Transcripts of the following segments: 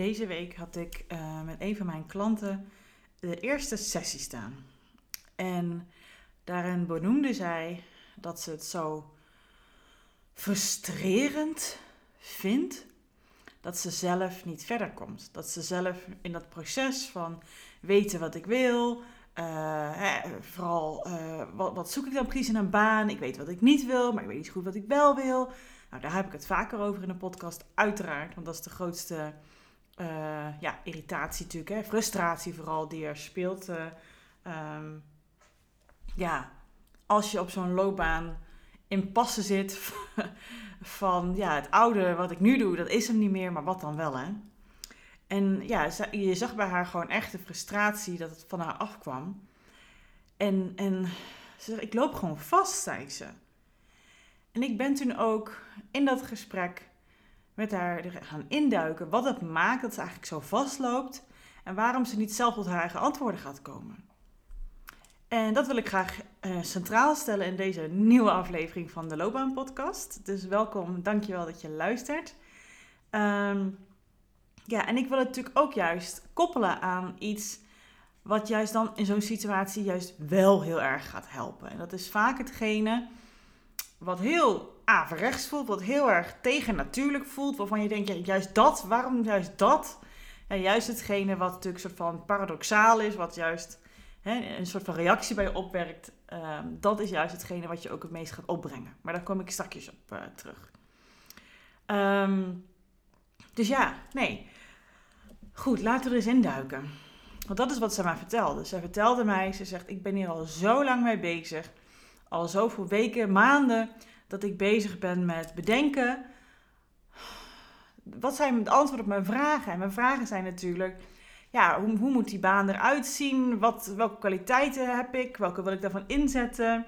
Deze week had ik uh, met een van mijn klanten de eerste sessie staan. En daarin benoemde zij dat ze het zo frustrerend vindt dat ze zelf niet verder komt. Dat ze zelf in dat proces van weten wat ik wil, uh, hè, vooral uh, wat, wat, zoek ik dan precies in een baan. Ik weet wat ik niet wil, maar ik weet niet goed wat ik wel wil. Nou, daar heb ik het vaker over in de podcast, uiteraard, want dat is de grootste uh, ja, irritatie natuurlijk, hè, frustratie vooral die er speelt. Uh, ja, als je op zo'n loopbaan in passen zit van ja, het oude wat ik nu doe, dat is hem niet meer, maar wat dan wel hè. En ja, je zag bij haar gewoon echt de frustratie dat het van haar afkwam. En, en ze zegt, ik loop gewoon vast, zei ze. En ik ben toen ook in dat gesprek met haar gaan induiken wat het maakt dat ze eigenlijk zo vastloopt en waarom ze niet zelf tot haar eigen antwoorden gaat komen. En dat wil ik graag uh, centraal stellen in deze nieuwe aflevering van de Loopbaan Podcast. Dus welkom, dankjewel dat je luistert. Um, ja, en ik wil het natuurlijk ook juist koppelen aan iets wat juist dan in zo'n situatie juist wel heel erg gaat helpen. En dat is vaak hetgene wat heel averechts voelt, wat heel erg tegennatuurlijk voelt, waarvan je denkt, ja, juist dat, waarom juist dat? Juist hetgene wat natuurlijk soort van paradoxaal is, wat juist hè, een soort van reactie bij je opwerkt, uh, dat is juist hetgene wat je ook het meest gaat opbrengen. Maar daar kom ik straks op uh, terug. Um, dus ja, nee. Goed, laten we er eens induiken. Want dat is wat ze mij vertelde. Ze vertelde mij, ze zegt, ik ben hier al zo lang mee bezig. Al zoveel weken, maanden dat ik bezig ben met bedenken. Wat zijn het antwoord op mijn vragen? En mijn vragen zijn natuurlijk, ja, hoe, hoe moet die baan eruit zien? Wat, welke kwaliteiten heb ik? Welke wil ik daarvan inzetten?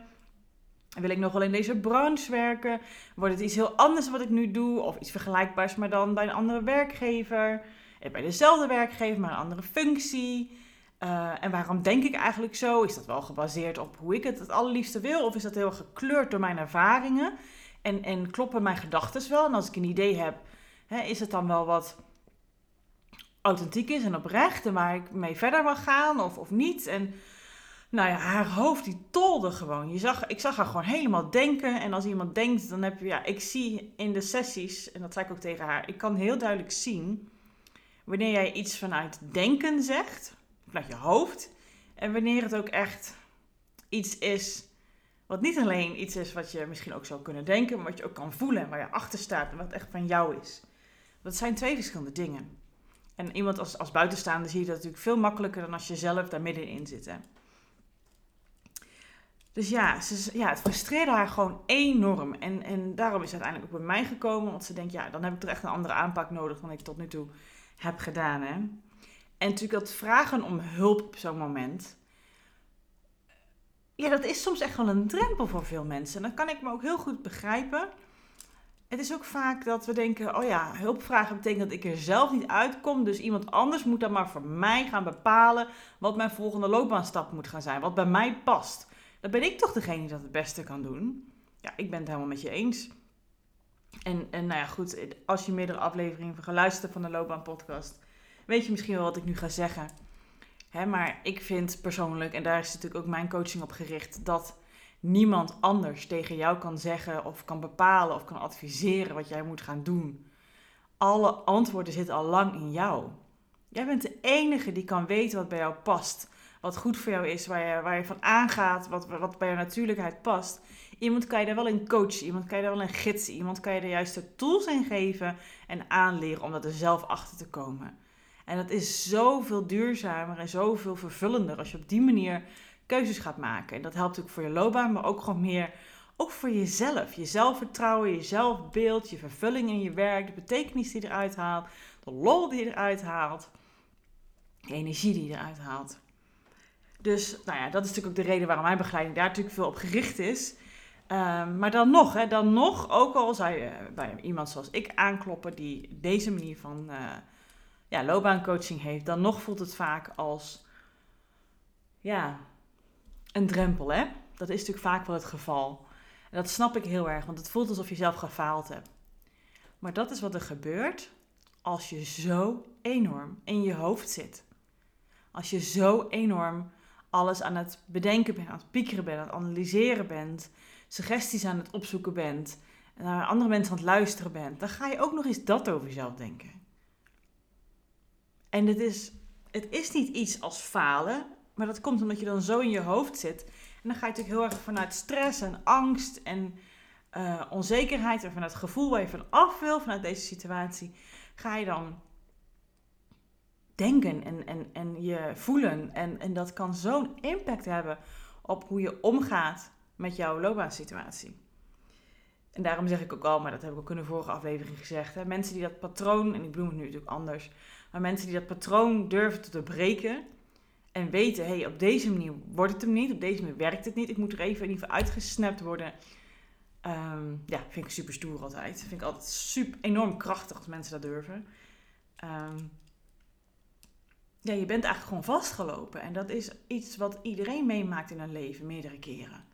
Wil ik nog wel in deze branche werken? Wordt het iets heel anders wat ik nu doe? Of iets vergelijkbaars, maar dan bij een andere werkgever? Eh, bij dezelfde werkgever, maar een andere functie? Uh, en waarom denk ik eigenlijk zo? Is dat wel gebaseerd op hoe ik het het allerliefste wil? Of is dat heel gekleurd door mijn ervaringen? En, en kloppen mijn gedachten wel? En als ik een idee heb, hè, is het dan wel wat authentiek is en oprecht en waar ik mee verder mag gaan of, of niet? En nou ja, haar hoofd die tolde gewoon. Je zag, ik zag haar gewoon helemaal denken. En als iemand denkt, dan heb je, ja, ik zie in de sessies, en dat zei ik ook tegen haar, ik kan heel duidelijk zien wanneer jij iets vanuit denken zegt vanuit je hoofd. En wanneer het ook echt iets is wat niet alleen iets is wat je misschien ook zou kunnen denken, maar wat je ook kan voelen en waar je achter staat en wat echt van jou is. Dat zijn twee verschillende dingen. En iemand als, als buitenstaander zie je dat natuurlijk veel makkelijker dan als je zelf daar middenin zit. Hè? Dus ja, ze, ja, het frustreerde haar gewoon enorm. En, en daarom is het uiteindelijk ook bij mij gekomen. Want ze denkt, ja, dan heb ik er echt een andere aanpak nodig dan ik tot nu toe heb gedaan. Hè? En natuurlijk dat vragen om hulp op zo'n moment. Ja, dat is soms echt wel een drempel voor veel mensen. En dat kan ik me ook heel goed begrijpen. Het is ook vaak dat we denken: oh ja, hulpvragen betekent dat ik er zelf niet uitkom. Dus iemand anders moet dan maar voor mij gaan bepalen wat mijn volgende loopbaanstap moet gaan zijn. Wat bij mij past. Dan ben ik toch degene die dat het beste kan doen. Ja, ik ben het helemaal met je eens. En, en nou ja, goed, als je meerdere afleveringen van geluisterd van de Loopbaanpodcast weet je misschien wel wat ik nu ga zeggen. Hè, maar ik vind persoonlijk, en daar is natuurlijk ook mijn coaching op gericht, dat niemand anders tegen jou kan zeggen of kan bepalen of kan adviseren wat jij moet gaan doen. Alle antwoorden zitten al lang in jou. Jij bent de enige die kan weten wat bij jou past, wat goed voor jou is, waar je, waar je van aangaat, wat, wat bij je natuurlijkheid past. Iemand kan je daar wel in coachen, iemand kan je daar wel in gidsen, iemand kan je de juiste tools in geven en aanleren om dat er zelf achter te komen. En dat is zoveel duurzamer en zoveel vervullender als je op die manier keuzes gaat maken. En dat helpt ook voor je loopbaan, maar ook gewoon meer ook voor jezelf. Je zelfvertrouwen, je zelfbeeld, je vervulling in je werk, de betekenis die je eruit haalt, de lol die je eruit haalt, de energie die je eruit haalt. Dus nou ja, dat is natuurlijk ook de reden waarom mijn begeleiding daar natuurlijk veel op gericht is. Ehm, maar dan nog, hè, dan nog, ook al zou je bij iemand zoals ik aankloppen die deze manier van uh, ja, loopbaancoaching heeft, dan nog voelt het vaak als ja, een drempel. Hè? Dat is natuurlijk vaak wel het geval. En dat snap ik heel erg, want het voelt alsof je zelf gefaald hebt. Maar dat is wat er gebeurt als je zo enorm in je hoofd zit. Als je zo enorm alles aan het bedenken bent, aan het piekeren bent, aan het analyseren bent, suggesties aan het opzoeken bent, naar andere mensen aan het luisteren bent, dan ga je ook nog eens dat over jezelf denken. En het is, het is niet iets als falen, maar dat komt omdat je dan zo in je hoofd zit en dan ga je natuurlijk heel erg vanuit stress en angst en uh, onzekerheid en vanuit het gevoel waar je van af wil, vanuit deze situatie, ga je dan denken en, en, en je voelen. En, en dat kan zo'n impact hebben op hoe je omgaat met jouw loopbaansituatie. En daarom zeg ik ook al, maar dat heb ik ook in de vorige aflevering gezegd. Hè, mensen die dat patroon, en ik bedoel het nu natuurlijk anders, maar mensen die dat patroon durven te doorbreken, en weten, hé, hey, op deze manier wordt het hem niet, op deze manier werkt het niet. Ik moet er even in ieder geval uitgesnapt worden. Um, ja, vind ik super stoer altijd. Vind ik altijd super enorm krachtig als mensen dat durven. Um, ja, je bent eigenlijk gewoon vastgelopen. En dat is iets wat iedereen meemaakt in een leven, meerdere keren.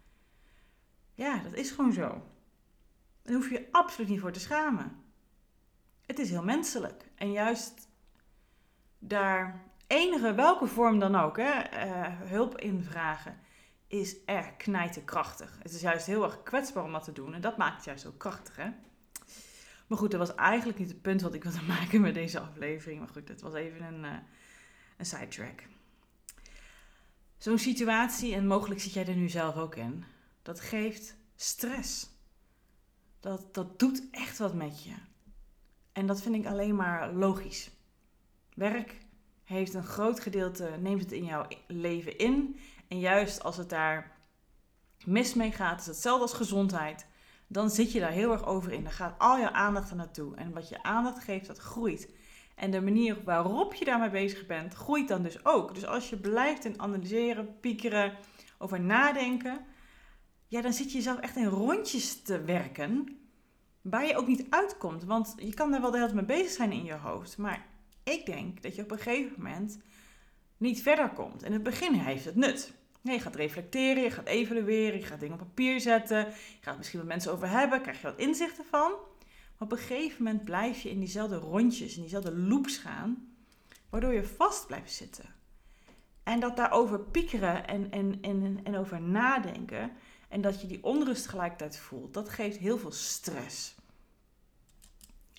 Ja, dat is gewoon zo. Daar hoef je je absoluut niet voor te schamen. Het is heel menselijk. En juist daar enige, welke vorm dan ook, hè, uh, hulp invragen, is erg knijterkrachtig. Het is juist heel erg kwetsbaar om dat te doen. En dat maakt het juist ook krachtig, hè. Maar goed, dat was eigenlijk niet het punt wat ik wilde maken met deze aflevering. Maar goed, dat was even een, uh, een sidetrack. Zo'n situatie, en mogelijk zit jij er nu zelf ook in, dat geeft stress. Dat, dat doet echt wat met je. En dat vind ik alleen maar logisch. Werk heeft een groot gedeelte, neemt het in jouw leven in. En juist als het daar mis mee gaat, is hetzelfde als gezondheid. Dan zit je daar heel erg over in. Dan gaat al je aandacht er naartoe. En wat je aandacht geeft, dat groeit. En de manier waarop je daarmee bezig bent, groeit dan dus ook. Dus als je blijft in analyseren, piekeren, over nadenken, ja, dan zit je jezelf echt in rondjes te werken, waar je ook niet uitkomt. Want je kan daar wel de hele tijd mee bezig zijn in je hoofd, maar ik denk dat je op een gegeven moment niet verder komt. In het begin heeft het nut. je gaat reflecteren, je gaat evalueren, je gaat dingen op papier zetten, je gaat misschien met mensen over hebben, krijg je wat inzichten van. Maar op een gegeven moment blijf je in diezelfde rondjes, in diezelfde loops gaan, waardoor je vast blijft zitten. En dat daarover piekeren en, en, en, en over nadenken en dat je die onrust tegelijkertijd voelt, dat geeft heel veel stress.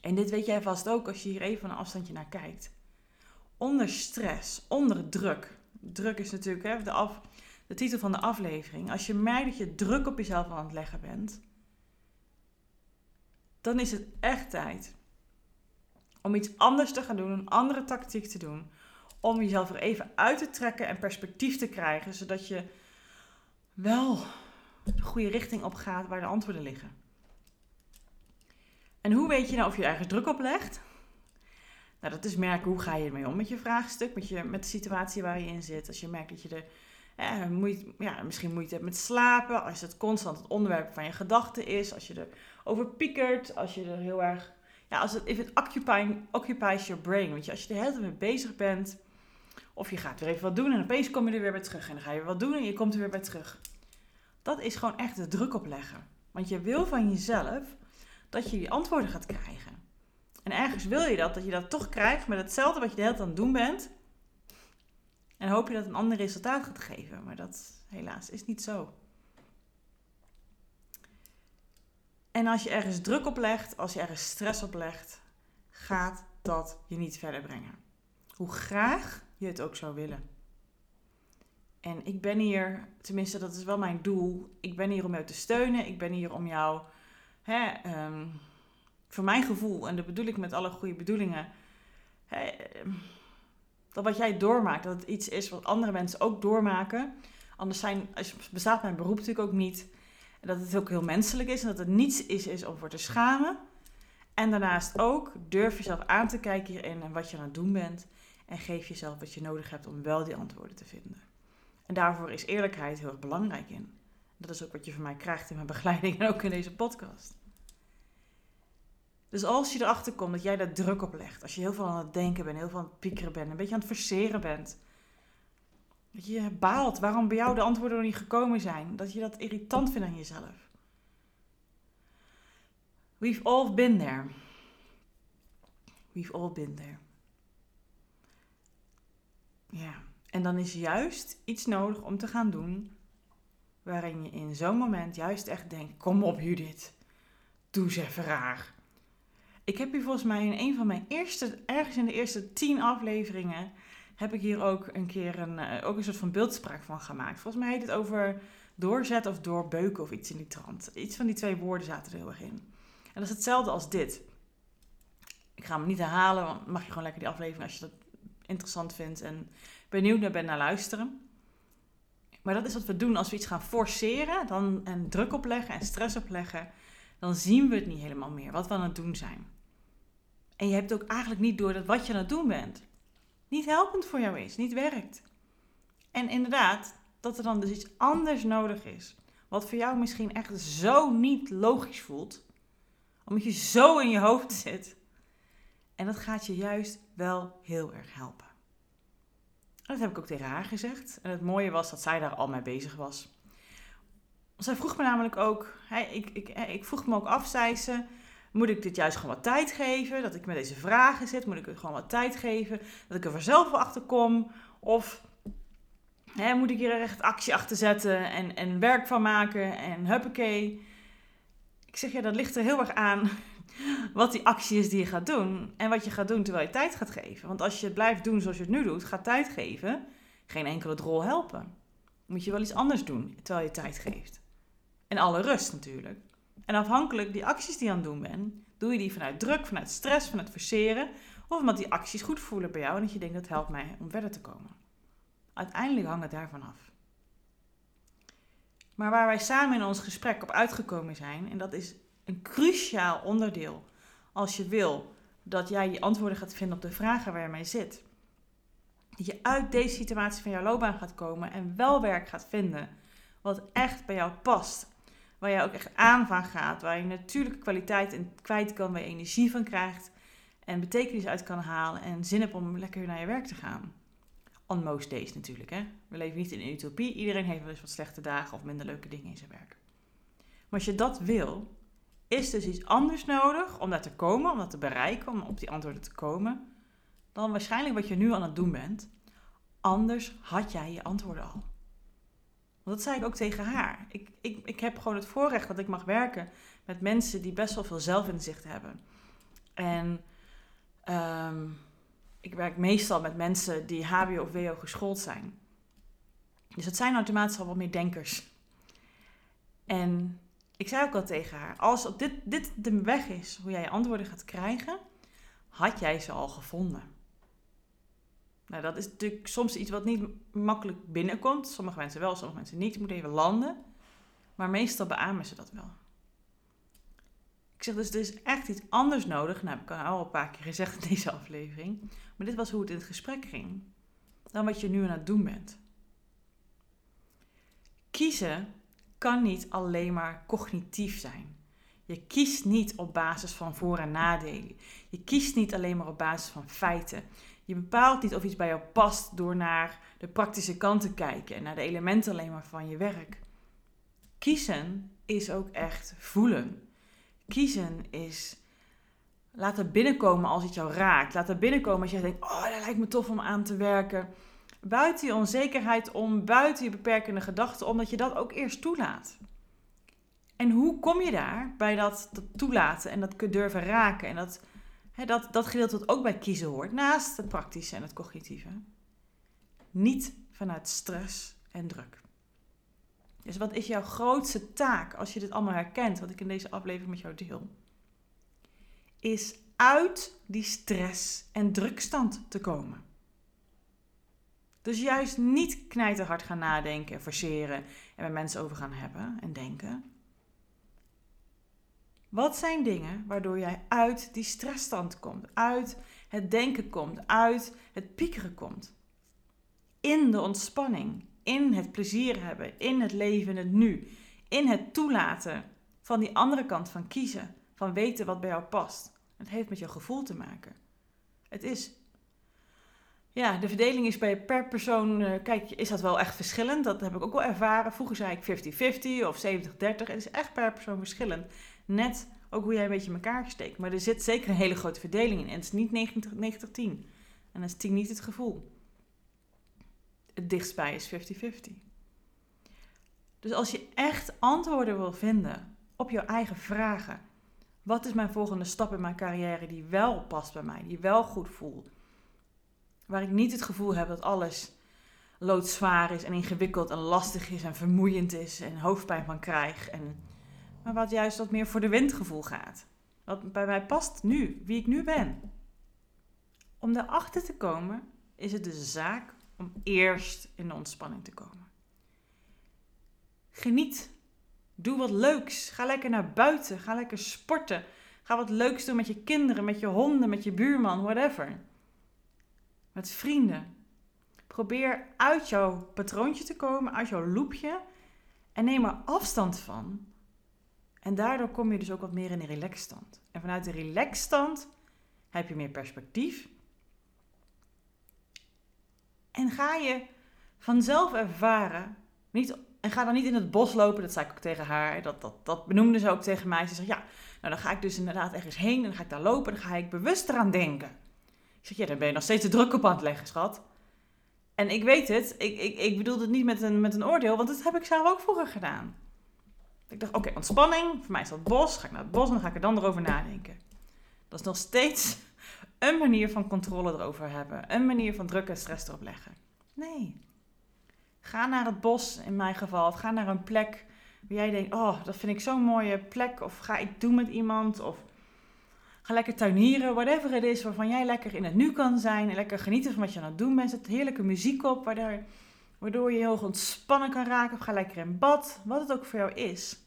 En dit weet jij vast ook als je hier even van een afstandje naar kijkt. Onder stress, onder druk. Druk is natuurlijk hè, de, af, de titel van de aflevering. Als je merkt dat je druk op jezelf aan het leggen bent, dan is het echt tijd om iets anders te gaan doen, een andere tactiek te doen. Om jezelf er even uit te trekken en perspectief te krijgen, zodat je wel de goede richting op gaat waar de antwoorden liggen. En hoe weet je nou of je ergens druk op legt? Nou, dat is merken hoe ga je ermee om met je vraagstuk, met, je, met de situatie waar je in zit. Als je merkt dat je er moeite, ja, misschien moeite hebt met slapen, als het constant het onderwerp van je gedachten is, als je er over piekert, als je er heel erg, ja, als het, if occupying, occupies your brain, want je, als je er hele tijd mee bezig bent, of je gaat weer even wat doen en opeens kom je er weer bij terug en dan ga je weer wat doen en je komt er weer bij terug. Dat is gewoon echt de druk opleggen. Want je wil van jezelf dat je die antwoorden gaat krijgen. En ergens wil je dat, dat je dat toch krijgt met hetzelfde wat je de hele tijd aan het doen bent. En hoop je dat een ander resultaat gaat geven. Maar dat helaas is niet zo. En als je ergens druk op legt, als je ergens stress op legt, gaat dat je niet verder brengen. Hoe graag je het ook zou willen. En ik ben hier, tenminste dat is wel mijn doel, ik ben hier om jou te steunen. Ik ben hier om jou, hè, ehm, voor mijn gevoel, en dat bedoel ik met alle goede bedoelingen, hè, ehm, dat wat jij doormaakt, dat het iets is wat andere mensen ook doormaken. Anders zijn, bestaat mijn beroep natuurlijk ook niet. En dat het ook heel menselijk is en dat het niets is, is om voor te schamen. En daarnaast ook durf jezelf aan te kijken hierin en wat je aan het doen bent. En geef jezelf wat je nodig hebt om wel die antwoorden te vinden. En daarvoor is eerlijkheid heel erg belangrijk in. Dat is ook wat je van mij krijgt in mijn begeleiding en ook in deze podcast. Dus als je erachter komt dat jij daar druk op legt, als je heel veel aan het denken bent, heel veel aan het piekeren bent, een beetje aan het verseren bent, dat je baalt waarom bij jou de antwoorden nog niet gekomen zijn, dat je dat irritant vindt aan jezelf. We've all been there. We've all been there. Ja, en dan is juist iets nodig om te gaan doen waarin je in zo'n moment juist echt denkt: kom op Judith, doe eens even raar. Ik heb hier volgens mij in een van mijn eerste, ergens in de eerste tien afleveringen, heb ik hier ook een keer een, eh, ook een soort van beeldspraak van gemaakt. Volgens mij heet het over doorzetten of doorbeuken of iets in die trant. Iets van die twee woorden zaten er heel erg in. En dat is hetzelfde als dit. Ik ga hem niet herhalen, mag je gewoon lekker die aflevering als je dat interessant vindt en benieuwd naar bent naar luisteren. Maar dat is wat we doen als we iets gaan forceren dan, en druk opleggen en stress opleggen. Dan zien we het niet helemaal meer, wat we aan het doen zijn. En je hebt ook eigenlijk niet door dat wat je aan het doen bent niet helpend voor jou is, niet werkt. En inderdaad, dat er dan dus iets anders nodig is. Wat voor jou misschien echt zo niet logisch voelt omdat je zo in je hoofd zit. En dat gaat je juist wel heel erg helpen. dat heb ik ook tegen haar gezegd. En het mooie was dat zij daar al mee bezig was. Zij vroeg me namelijk ook, ik, ik, ik vroeg me ook af, zei ze, moet ik dit juist gewoon wat tijd geven? Dat ik met deze vragen zit, moet ik het gewoon wat tijd geven? Dat ik er vanzelf wel achter kom? Of hè, moet ik hier echt actie achter zetten en, en werk van maken en huppakee? Ik zeg ja, dat ligt er heel erg aan wat die actie is die je gaat doen. En wat je gaat doen terwijl je tijd gaat geven. Want als je het blijft doen zoals je het nu doet, gaat tijd geven, geen enkele rol helpen. Moet je wel iets anders doen terwijl je tijd geeft. En alle rust natuurlijk. En afhankelijk die acties die je aan het doen bent, doe je die vanuit druk, vanuit stress, vanuit verseren. Of omdat die acties goed voelen bij jou en dat je denkt dat helpt mij om verder te komen. Uiteindelijk hangt het daarvan af. Maar waar wij samen in ons gesprek op uitgekomen zijn, en dat is een cruciaal onderdeel als je wil dat jij je antwoorden gaat vinden op de vragen waar je mee zit. Dat je uit deze situatie van jouw loopbaan gaat komen en wel werk gaat vinden wat echt bij jou past. Waar je ook echt aan van gaat, waar je natuurlijke kwaliteit in kwijt kan, waar je energie van krijgt en betekenis uit kan halen en zin hebt om lekker naar je werk te gaan on most days natuurlijk. Hè? We leven niet in een utopie. Iedereen heeft wel eens wat slechte dagen of minder leuke dingen in zijn werk. Maar als je dat wil, is dus iets anders nodig om daar te komen, om dat te bereiken, om op die antwoorden te komen, dan waarschijnlijk wat je nu aan het doen bent. Anders had jij je antwoorden al. Dat zei ik ook tegen haar. Ik, ik, ik heb gewoon het voorrecht dat ik mag werken met mensen die best wel veel zelfinzicht hebben. En um, ik werk meestal met mensen die HBO of WO geschoold zijn. Dus dat zijn automatisch al wat meer denkers. En ik zei ook al tegen haar: als dit, dit de weg is hoe jij je antwoorden gaat krijgen, had jij ze al gevonden. Nou, dat is natuurlijk soms iets wat niet makkelijk binnenkomt. Sommige mensen wel, sommige mensen niet. Je moet even landen. Maar meestal beamen ze dat wel. Ik zeg dus, er is echt iets anders nodig. Nou, heb ik al een paar keer gezegd in deze aflevering. Maar dit was hoe het in het gesprek ging. Dan wat je nu aan het doen bent. Kiezen kan niet alleen maar cognitief zijn. Je kiest niet op basis van voor- en nadelen. Je kiest niet alleen maar op basis van feiten. Je bepaalt niet of iets bij jou past door naar de praktische kant te kijken en naar de elementen alleen maar van je werk. Kiezen is ook echt voelen. Kiezen is laten binnenkomen als het jou raakt. Laat het binnenkomen als je denkt, oh, dat lijkt me tof om aan te werken. Buiten je onzekerheid om, buiten je beperkende gedachten, omdat je dat ook eerst toelaat. En hoe kom je daar bij dat, dat toelaten en dat durven raken en dat, dat, dat gedeelte wat ook bij kiezen hoort, naast het praktische en het cognitieve? Niet vanuit stress en druk. Dus wat is jouw grootste taak als je dit allemaal herkent, wat ik in deze aflevering met jou deel? Is uit die stress en drukstand te komen. Dus juist niet knijterhard gaan nadenken en forceren en met mensen over gaan hebben en denken. Wat zijn dingen waardoor jij uit die stressstand komt, uit het denken komt, uit het piekeren komt? In de ontspanning, in het plezier hebben, in het leven het nu, in het toelaten van die andere kant van kiezen, van weten wat bij jou past. Het heeft met je gevoel te maken. Het is ja, de verdeling is bij per persoon, uh, kijk, is dat wel echt verschillend. Dat heb ik ook wel ervaren. Vroeger zei ik 50-50 of 70-30. Het is echt per persoon verschillend. Net ook hoe jij een beetje in elkaar steekt. Maar er zit zeker een hele grote verdeling in. En het is niet 90-10. En dan is 10 niet het gevoel. Het dichtstbij is 50-50. Dus als je echt antwoorden wil vinden op jouw eigen vragen. Wat is mijn volgende stap in mijn carrière die wel past bij mij, die wel goed voelt? Waar ik niet het gevoel heb dat alles loodzwaar is en ingewikkeld en lastig is en vermoeiend is en hoofdpijn van krijg. En, maar wat juist wat meer voor de windgevoel gaat. Wat bij mij past nu, wie ik nu ben. Om daarachter te komen is het de zaak om eerst in de ontspanning te komen. Geniet. Doe wat leuks. Ga lekker naar buiten. Ga lekker sporten. Ga wat leuks doen met je kinderen, met je honden, met je buurman, whatever met vrienden. Probeer uit jouw patroontje te komen, uit jouw loopje en neem er afstand van. En daardoor kom je dus ook wat meer in de relaxstand. En vanuit de relaxstand heb je meer perspectief. En ga je vanzelf ervaren, niet, en ga dan niet in het bos lopen, dat zei ik ook tegen haar, dat, dat, dat benoemde ze ook tegen mij. Ze zegt, ja, nou dan ga ik dus inderdaad ergens heen en dan ga ik daar lopen en dan ga ik bewust eraan denken. Ik zeg, ja, dan ben je nog steeds de druk op aan het leggen, schat. En ik weet het, ik, ik, ik bedoel het niet met een, met een oordeel, want dat heb ik zelf ook vroeger gedaan. Ik dacht, oké, ontspanning, voor mij is dat bos, ga ik naar het bos en dan ga ik er dan erover nadenken. Dat is nog steeds een manier van controle erover hebben, een manier van druk en stress erop leggen. Nee. Ga naar het bos in mijn geval, of ga naar een plek waar jij denkt, oh, dat vind ik zo'n mooie plek, of ga ik doen met iemand, of Ga lekker tuinieren, whatever het is waarvan jij lekker in het nu kan zijn. En lekker genieten van wat je aan het doen bent. Zet heerlijke muziek op, waardoor, waardoor je heel ontspannen kan raken. Of ga lekker in bad, wat het ook voor jou is.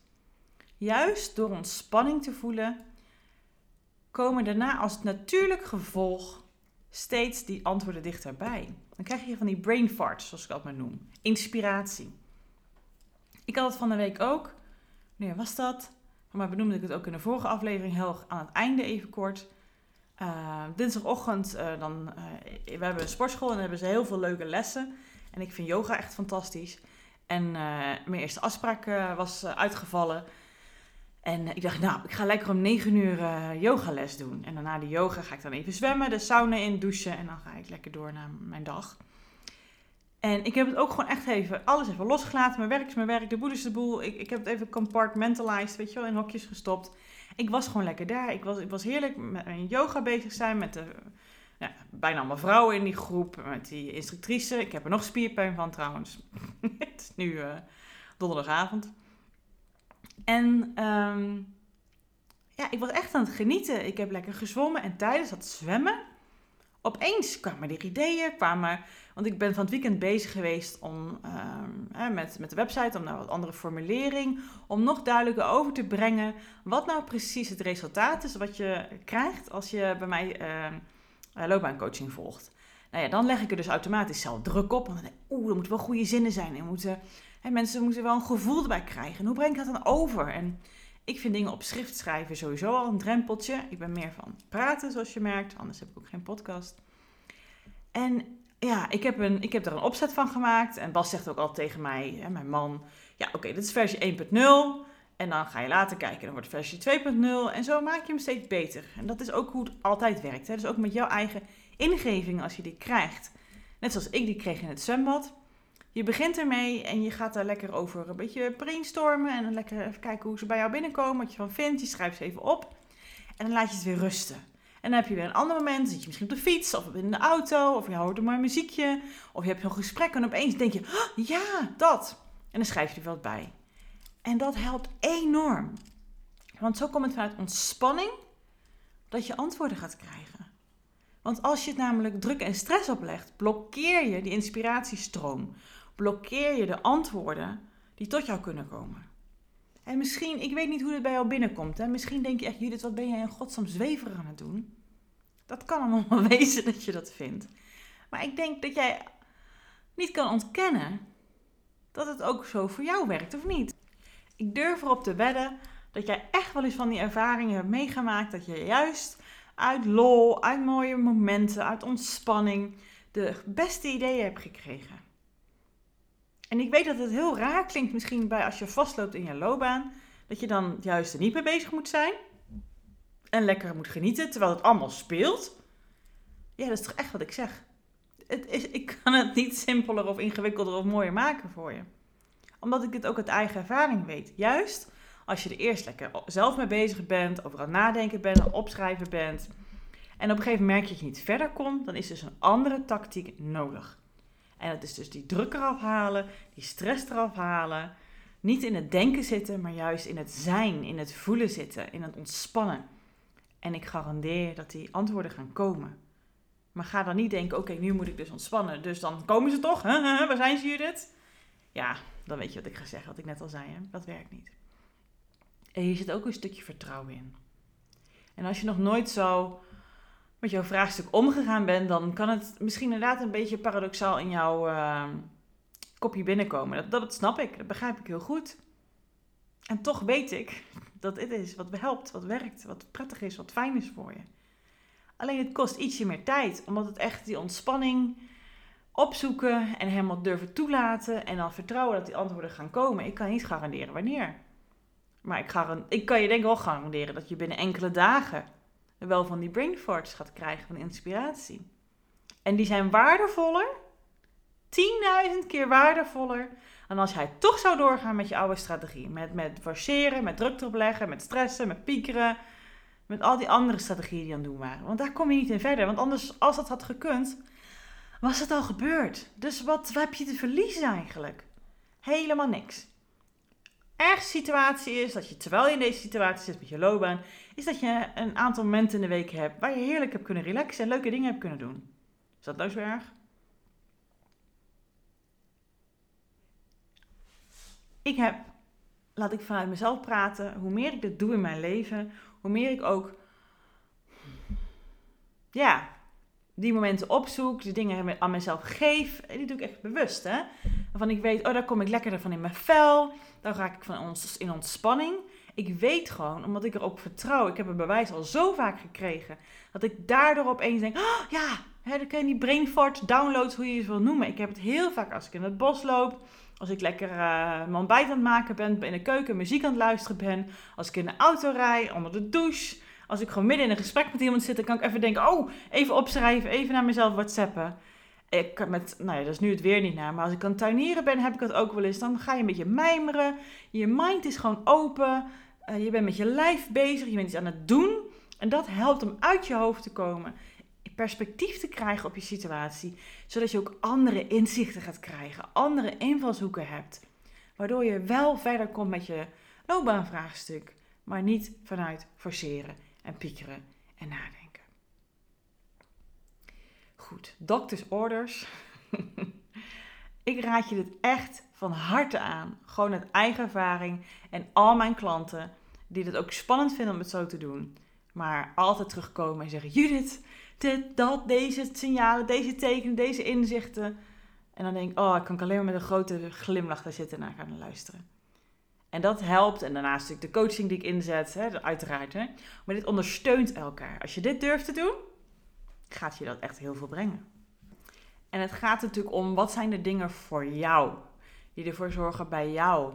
Juist door ontspanning te voelen, komen daarna als natuurlijk gevolg steeds die antwoorden dichterbij. Dan krijg je van die brain farts, zoals ik dat maar noem. Inspiratie. Ik had het van de week ook. Nee, was dat? Maar benoemde ik het ook in de vorige aflevering heel aan het einde even kort. Uh, dinsdagochtend, uh, dan, uh, we hebben een sportschool en hebben ze heel veel leuke lessen. En ik vind yoga echt fantastisch. En mijn eerste afspraak was uitgevallen. En ik dacht, nou, ik ga lekker om 9 uur yogales doen. En daarna de yoga ga ik dan even zwemmen, de sauna in, douchen. En dan ga ik lekker door naar mijn dag. En ik heb het ook gewoon echt even, alles even losgelaten. Mijn werk is mijn werk, de boel is de boel. Ik, ik heb het even compartmentalized, weet je wel, in hokjes gestopt. Ik was gewoon lekker daar. Ik was, ik was heerlijk met mijn yoga bezig zijn, met de, ja, bijna allemaal vrouwen in die groep, met die instructrice. Ik heb er nog spierpijn van trouwens. het is nu uh, donderdagavond. En um, ja, ik was echt aan het genieten. Ik heb lekker gezwommen en tijdens dat zwemmen, opeens kwamen er ideeën, kwamen want ik ben van het weekend bezig geweest om, ehm, met, met de website, om naar wat andere formulering, om nog duidelijker over te brengen wat nou precies het resultaat is wat je krijgt als je bij mij uh, loopbaancoaching volgt. Nou ja, dan leg ik er dus automatisch zelf druk op. Want dan denk ik, oeh, er moeten wel goede zinnen zijn. En moeten, hè, mensen moeten wel een gevoel erbij krijgen. En hoe breng ik dat dan over? En ik vind dingen op schrift schrijven sowieso al een drempeltje. Ik ben meer van praten, zoals je merkt. Anders heb ik ook geen podcast. En ja, ik heb, een, ik heb er een opzet van gemaakt. En Bas zegt ook al tegen mij, hè, mijn man, ja oké, dit is versie 1.0. En dan ga je later kijken, dan wordt versie 2.0. En zo maak je hem steeds beter. En dat is ook hoe het altijd werkt. Hè? Dus ook met jouw eigen ingeving als je die krijgt. Net zoals ik die kreeg in het zwembad. Je begint ermee en je gaat daar lekker over een beetje brainstormen. En dan lekker even kijken hoe ze bij jou binnenkomen, wat je van vindt. Je schrijft ze even op. En dan laat je het weer rusten. En dan heb je weer een ander moment, zit je misschien op de fiets of in de auto, of je hoort een mooi muziekje, of je hebt zo'n gesprek en opeens denk je, ja, dat. En dan schrijf je er wat bij. En dat helpt enorm. Want zo komt het vanuit ontspanning dat je antwoorden gaat krijgen. Want als je het namelijk druk en stress oplegt, blokkeer je die inspiratiestroom. Blokkeer je de antwoorden die tot jou kunnen komen. En misschien, ik weet niet hoe het bij jou binnenkomt. Hè? Misschien denk je echt, Judith, wat ben jij in godsnaam aan het doen? Dat kan allemaal wezen dat je dat vindt. Maar ik denk dat jij niet kan ontkennen dat het ook zo voor jou werkt, of niet? Ik durf erop te wedden dat jij echt wel eens van die ervaringen hebt meegemaakt. Dat je juist uit lol, uit mooie momenten, uit ontspanning de beste ideeën hebt gekregen. En ik weet dat het heel raar klinkt misschien bij als je vastloopt in je loopbaan. Dat je dan juist er niet mee bezig moet zijn. En lekker moet genieten terwijl het allemaal speelt. Ja, dat is toch echt wat ik zeg. Het is, ik kan het niet simpeler of ingewikkelder of mooier maken voor je. Omdat ik het ook uit eigen ervaring weet. Juist als je er eerst lekker zelf mee bezig bent, over aan het nadenken bent, aan opschrijven bent. En op een gegeven moment merk je dat je niet verder komt, dan is dus een andere tactiek nodig. En dat is dus die druk eraf halen, die stress eraf halen. Niet in het denken zitten, maar juist in het zijn, in het voelen zitten, in het ontspannen. En ik garandeer dat die antwoorden gaan komen. Maar ga dan niet denken, oké, nu moet ik dus ontspannen. Dus dan komen ze toch? Waar zijn ze, Judith? Ja, dan weet je wat ik ga zeggen, wat ik net al zei. Hè? Dat werkt niet. En hier zit ook een stukje vertrouwen in. En als je nog nooit zo met jouw vraagstuk omgegaan bent, dan kan het misschien inderdaad een beetje paradoxaal in jouw uh, kopje binnenkomen. Dat, dat snap ik, dat begrijp ik heel goed. En toch weet ik dat dit is wat helpt, wat werkt, wat prettig is, wat fijn is voor je. Alleen het kost ietsje meer tijd, omdat het echt die ontspanning opzoeken en helemaal durven toelaten en dan vertrouwen dat die antwoorden gaan komen. Ik kan niet garanderen wanneer. Maar ik, ik kan je denk ik wel garanderen dat je binnen enkele dagen wel van die brain gaat krijgen van inspiratie. En die zijn waardevoller, 10.000 keer waardevoller, dan als jij toch zou doorgaan met je oude strategie. Met, met forceren, met druk erop leggen, met stressen, met piekeren. Met al die andere strategieën die aan het doen waren. Want daar kom je niet in verder. Want anders, als dat had gekund, was het al gebeurd. Dus wat, heb je te verliezen eigenlijk? Helemaal niks ergste situatie is, dat je terwijl je in deze situatie zit met je loopbaan, is dat je een aantal momenten in de week hebt waar je heerlijk hebt kunnen relaxen en leuke dingen hebt kunnen doen. Is dat nou zo erg? Ik heb, laat ik vanuit mezelf praten, hoe meer ik dit doe in mijn leven, hoe meer ik ook, ja, die momenten opzoek, die dingen aan mezelf geef. En die doe ik echt bewust, hè. Waarvan ik weet, oh, daar kom ik lekkerder van in mijn vel. Dan raak ik van ons in ontspanning. Ik weet gewoon, omdat ik erop vertrouw, ik heb een bewijs al zo vaak gekregen, dat ik daardoor opeens denk, oh, ja, hè, dan ken je die brain fart, downloads, hoe je het wil noemen. Ik heb het heel vaak als ik in het bos loop, als ik lekker uh, mijn ontbijt aan het maken ben, in de keuken muziek aan het luisteren ben, als ik in de auto rij, onder de douche, als ik gewoon midden in een gesprek met iemand zit, dan kan ik even denken, oh, even opschrijven, even naar mezelf whatsappen ik met, nou ja, dat is nu het weer niet naar, maar als ik aan het tuinieren ben, heb ik dat ook wel eens. Dan ga je een beetje mijmeren. Je mind is gewoon open. Uh, je bent met je lijf bezig. Je bent iets aan het doen. En dat helpt om uit je hoofd te komen. Perspectief te krijgen op je situatie. Zodat je ook andere inzichten gaat krijgen. Andere invalshoeken hebt. Waardoor je wel verder komt met je loopbaanvraagstuk. Maar niet vanuit forceren en piekeren en nadenken goed. Doctors orders. ik raad je dit echt van harte aan. Gewoon uit eigen ervaring. En al mijn klanten die het ook spannend vinden om het zo te doen. Maar altijd terugkomen en zeggen: Judith, dit, dat, deze signalen, deze tekenen, deze inzichten. En dan denk ik: Oh, ik kan alleen maar met een grote glimlach daar zitten en naar gaan luisteren. En dat helpt. En daarnaast natuurlijk de coaching die ik inzet, hè, uiteraard. Hè. Maar dit ondersteunt elkaar. Als je dit durft te doen, gaat je dat echt heel veel brengen. En het gaat natuurlijk om wat zijn de dingen voor jou, die ervoor zorgen bij jou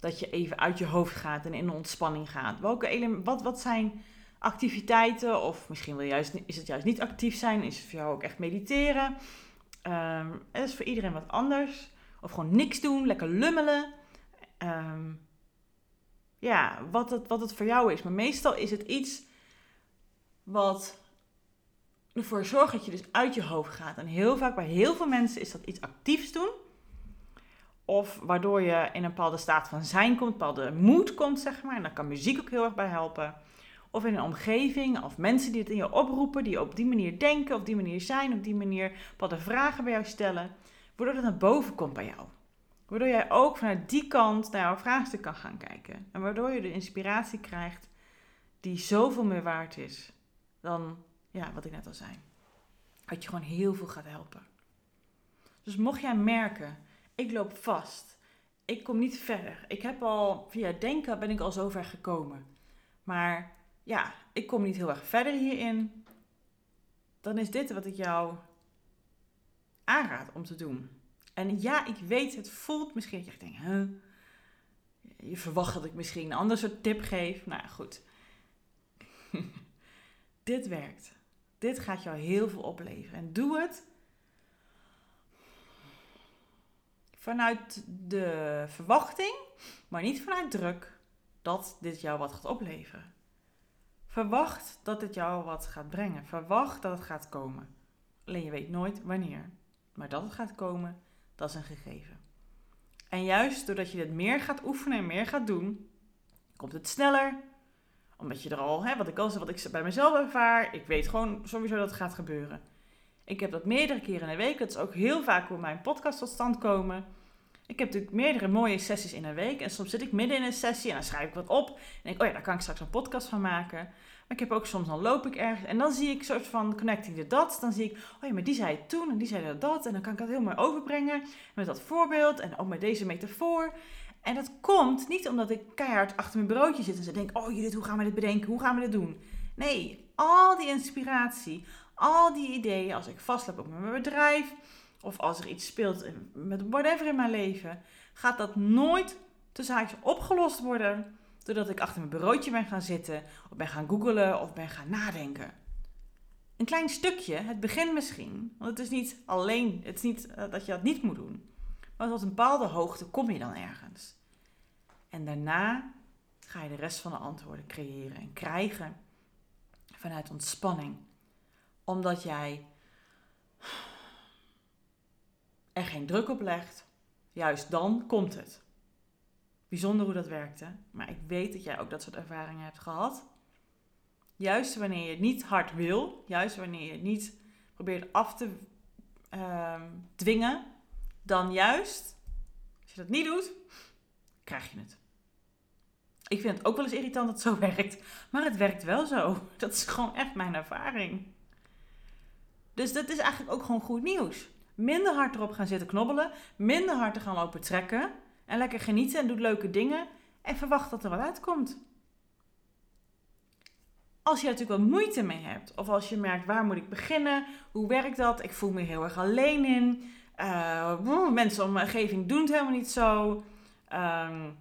dat je even uit je hoofd gaat en in de ontspanning gaat. Welke wat, wat zijn activiteiten, of misschien wil juist, is het juist niet actief zijn, is het voor jou ook echt mediteren. Um, het is voor iedereen wat anders. Of gewoon niks doen, lekker lummelen. Ehm, ja, wat het, wat het voor jou is. Maar meestal is het iets wat ervoor zorgt dat je dus uit je hoofd gaat. En heel vaak bij heel veel mensen is dat iets actiefs doen. Of waardoor je in een bepaalde staat van zijn komt, een bepaalde moed komt, zeg maar. En daar kan muziek ook heel erg bij helpen. Of in een omgeving, of mensen die het in je oproepen, die op die manier denken, op die manier zijn, op die manier bepaalde vragen bij jou stellen. Waardoor het naar boven komt bij jou. Waardoor jij ook vanuit die kant naar jouw vraagstuk kan gaan kijken. En waardoor je de inspiratie krijgt die zoveel meer waard is dan ja, wat ik net al zei. Dat je gewoon heel veel gaat helpen. Dus mocht jij merken, ik loop vast, ik kom niet verder. Ik heb al, via denken ben ik al zo ver gekomen. Maar ja, ik kom niet heel erg verder hierin. Dan is dit wat ik jou aanraad om te doen. En ja, ik weet, het voelt misschien dat je denkt, huh? je verwacht dat ik misschien een ander soort tip geef. Nou goed. dit werkt. Dit gaat jou heel veel opleveren. En doe het vanuit de verwachting, maar niet vanuit druk, dat dit jou wat gaat opleveren. Verwacht dat het jou wat gaat brengen. Verwacht dat het gaat komen. Alleen je weet nooit wanneer. Maar dat het gaat komen, dat is een gegeven. En juist doordat je dit meer gaat oefenen en meer gaat doen, komt het sneller. Omdat je er al, hè, wat ik al zei, wat ik bij mezelf ervaar, ik weet gewoon sowieso dat het gaat gebeuren. Ik heb dat meerdere keren in de week. Dat is ook heel vaak hoe mijn podcast tot stand komen. Ik heb natuurlijk meerdere mooie sessies in een week. En soms zit ik midden in een sessie en dan schrijf ik wat op. En denk, oh ja, daar kan ik straks een podcast van maken. Maar ik heb ook soms, dan loop ik ergens en dan zie ik soort van connecting the dots. Dan zie ik, oh ja, maar die zei het toen en die zei dat. En dan kan ik dat heel mooi overbrengen met dat voorbeeld en ook met deze metafoor. En dat komt niet omdat ik keihard achter mijn bureautje zit en ze denk, oh Judith, hoe gaan we dit bedenken? Hoe gaan we dit doen? Nee, al die inspiratie, al die ideeën, als ik vastloop op mijn bedrijf of als er iets speelt met whatever in mijn leven, gaat dat nooit tussen haakjes opgelost worden doordat ik achter mijn bureautje ben gaan zitten, of ben gaan googelen, of ben gaan nadenken. Een klein stukje, het begin misschien, want het is niet alleen, het is niet eh, dat je dat niet moet doen, maar tot een bepaalde hoogte kom je dan ergens. En daarna ga je de rest van de antwoorden creëren en krijgen vanuit ontspanning, omdat jij er geen druk op legt. Juist dan komt het. Bijzonder hoe dat werkte. Maar ik weet dat jij ook dat soort ervaringen hebt gehad. Juist wanneer je het niet hard wil, juist wanneer je het niet probeert af te uh, dwingen, dan juist, als je dat niet doet, krijg je het. Ik vind het ook wel eens irritant dat het zo werkt, maar het werkt wel zo. Dat is gewoon echt mijn ervaring. Dus dat is eigenlijk ook gewoon goed nieuws. Minder hard erop gaan zitten knobbelen, minder hard te gaan lopen trekken en lekker genieten en doet leuke dingen. En verwacht dat er wat uitkomt. Als je er natuurlijk wel moeite mee hebt. Of als je merkt, waar moet ik beginnen? Hoe werkt dat? Ik voel me heel erg alleen in. Uh, mensen om mijn omgeving doen het helemaal niet zo. Um,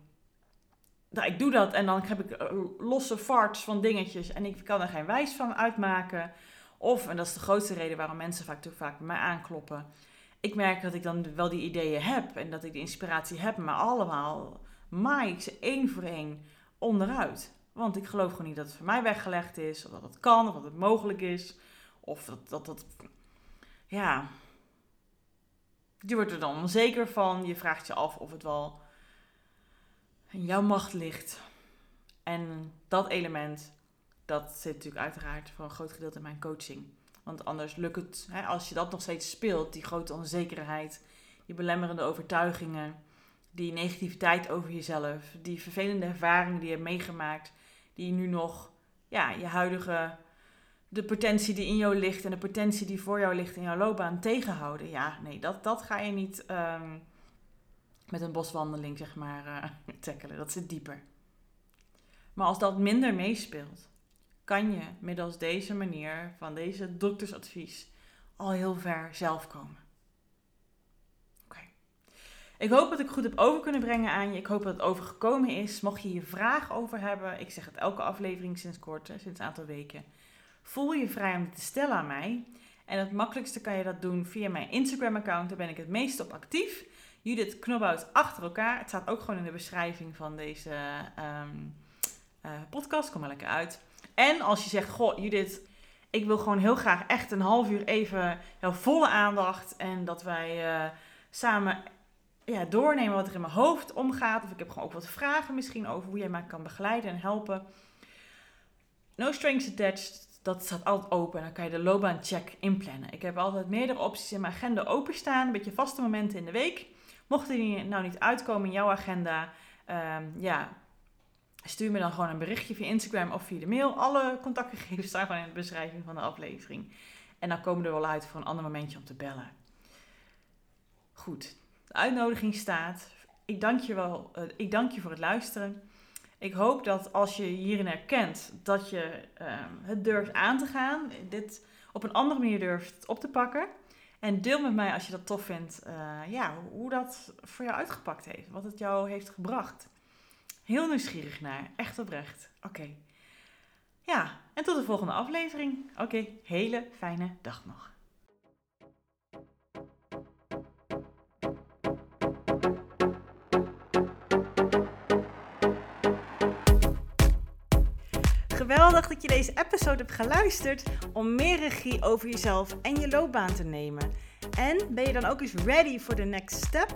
nou, ik doe dat en dan heb ik eh, losse farts van dingetjes en ik kan er geen wijs van uitmaken. Of, en dat is de grootste reden waarom mensen vaak, vaak bij mij aankloppen ik merk dat ik dan wel die ideeën heb en dat ik de inspiratie heb, maar allemaal maai ik ze één voor één onderuit. Want ik geloof gewoon niet dat het voor mij weggelegd is, of dat het kan, of dat het mogelijk is, of dat dat. dat ja. Je wordt er dan onzeker van, je vraagt je af of het wel in jouw macht ligt. En dat element, dat zit natuurlijk uiteraard voor een groot gedeelte in mijn coaching. Want anders lukt het, hè, als je dat nog steeds speelt, die grote onzekerheid, die belemmerende overtuigingen, die negativiteit over jezelf, die vervelende ervaringen die je hebt meegemaakt, die nu nog, ja, je huidige, de potentie die in jou ligt en de potentie die voor jou ligt in jouw loopbaan tegenhouden. Ja, nee, dat, dat ga je niet ehm, met een boswandeling, zeg maar, uh, tackelen. Dat zit dieper. Maar als dat minder meespeelt, kan je middels deze manier van deze doktersadvies al heel ver zelf komen. Oké. Ik hoop dat ik goed heb over kunnen brengen aan je. Ik hoop dat het overgekomen is. Mocht je hier vragen over hebben, ik zeg het elke aflevering sinds kort, sinds een aantal weken. Voel je vrij om dit te stellen aan mij. En het makkelijkste kan je dat doen via mijn Instagram-account. Daar ben ik het meest op actief. Judith Knobhout achter elkaar. Het staat ook gewoon in de beschrijving van deze um, uh, podcast. Kom maar lekker uit. En als je zegt, goh Judith, ik wil gewoon heel graag echt een half uur even volle aandacht. En dat wij uh, samen ja, doornemen wat er in mijn hoofd omgaat. Of ik heb gewoon ook wat vragen misschien over hoe jij mij kan begeleiden en helpen. No strings attached, dat staat altijd open. Dan kan je de loopbaancheck inplannen. Ik heb altijd meerdere opties in mijn agenda openstaan. Een beetje vaste momenten in de week. Mochten die nou niet uitkomen in jouw agenda, um, ja, stuur me dan gewoon een berichtje via Instagram of via de mail. Alle contactgegevens staan gewoon in de beschrijving van de aflevering. En dan komen we er wel uit voor een ander momentje om te bellen. Goed, de uitnodiging staat. Ik dank je, wel, uh, ik dank je voor het luisteren. Ik hoop dat als je hierin herkent dat je uh, het durft aan te gaan, dit op een andere manier durft op te pakken. En deel met mij als je dat tof vindt, uh, ja, hoe dat voor jou uitgepakt heeft, wat het jou heeft gebracht. Heel nieuwsgierig naar, echt oprecht. Oké. Ja, en tot de volgende aflevering. Oké, hele fijne dag nog. Geweldig dat je deze episode hebt geluisterd om meer regie over jezelf en je loopbaan te nemen. En ben je dan ook eens ready for the next step?